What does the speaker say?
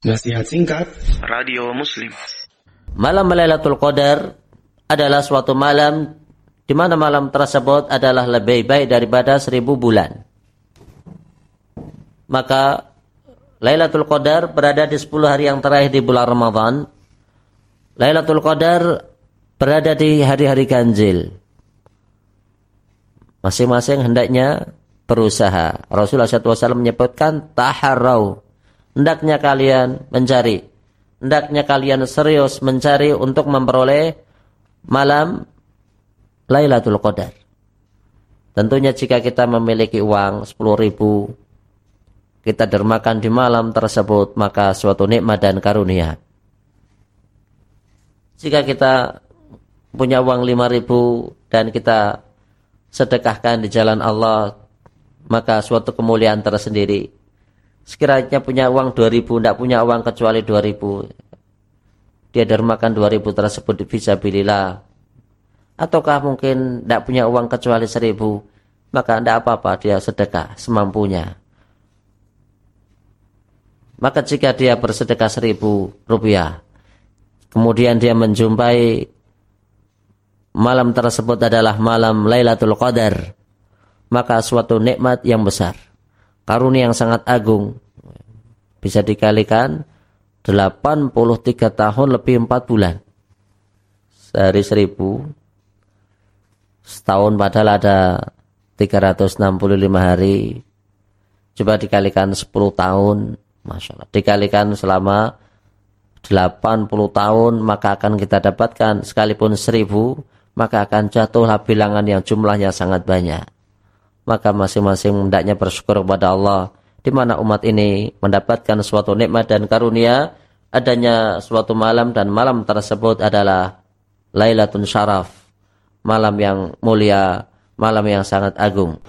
Nasihat singkat Radio Muslim Malam Lailatul Qadar adalah suatu malam di mana malam tersebut adalah lebih baik daripada seribu bulan. Maka Lailatul Qadar berada di 10 hari yang terakhir di bulan Ramadan. Lailatul Qadar berada di hari-hari ganjil. Masing-masing hendaknya berusaha. Rasulullah SAW menyebutkan taharau. Hendaknya kalian mencari. Hendaknya kalian serius mencari untuk memperoleh malam Lailatul Qadar. Tentunya jika kita memiliki uang 10 ribu, kita dermakan di malam tersebut, maka suatu nikmat dan karunia. Jika kita punya uang 5 ribu dan kita sedekahkan di jalan Allah, maka suatu kemuliaan tersendiri. Sekiranya punya uang 2000, tidak punya uang kecuali 2000. Dia dermakan 2000 tersebut di visabilillah. Ataukah mungkin tidak punya uang kecuali 1000, maka tidak apa-apa dia sedekah semampunya. Maka jika dia bersedekah 1000 rupiah, kemudian dia menjumpai malam tersebut adalah malam Lailatul Qadar, maka suatu nikmat yang besar, karunia yang sangat agung, bisa dikalikan 83 tahun lebih 4 bulan. Sehari seribu, setahun padahal ada 365 hari, coba dikalikan 10 tahun, Masya Allah, dikalikan selama 80 tahun maka akan kita dapatkan sekalipun seribu maka akan jatuhlah bilangan yang jumlahnya sangat banyak. Maka masing-masing hendaknya bersyukur kepada Allah di mana umat ini mendapatkan suatu nikmat dan karunia adanya suatu malam dan malam tersebut adalah Lailatul Syaraf, malam yang mulia, malam yang sangat agung.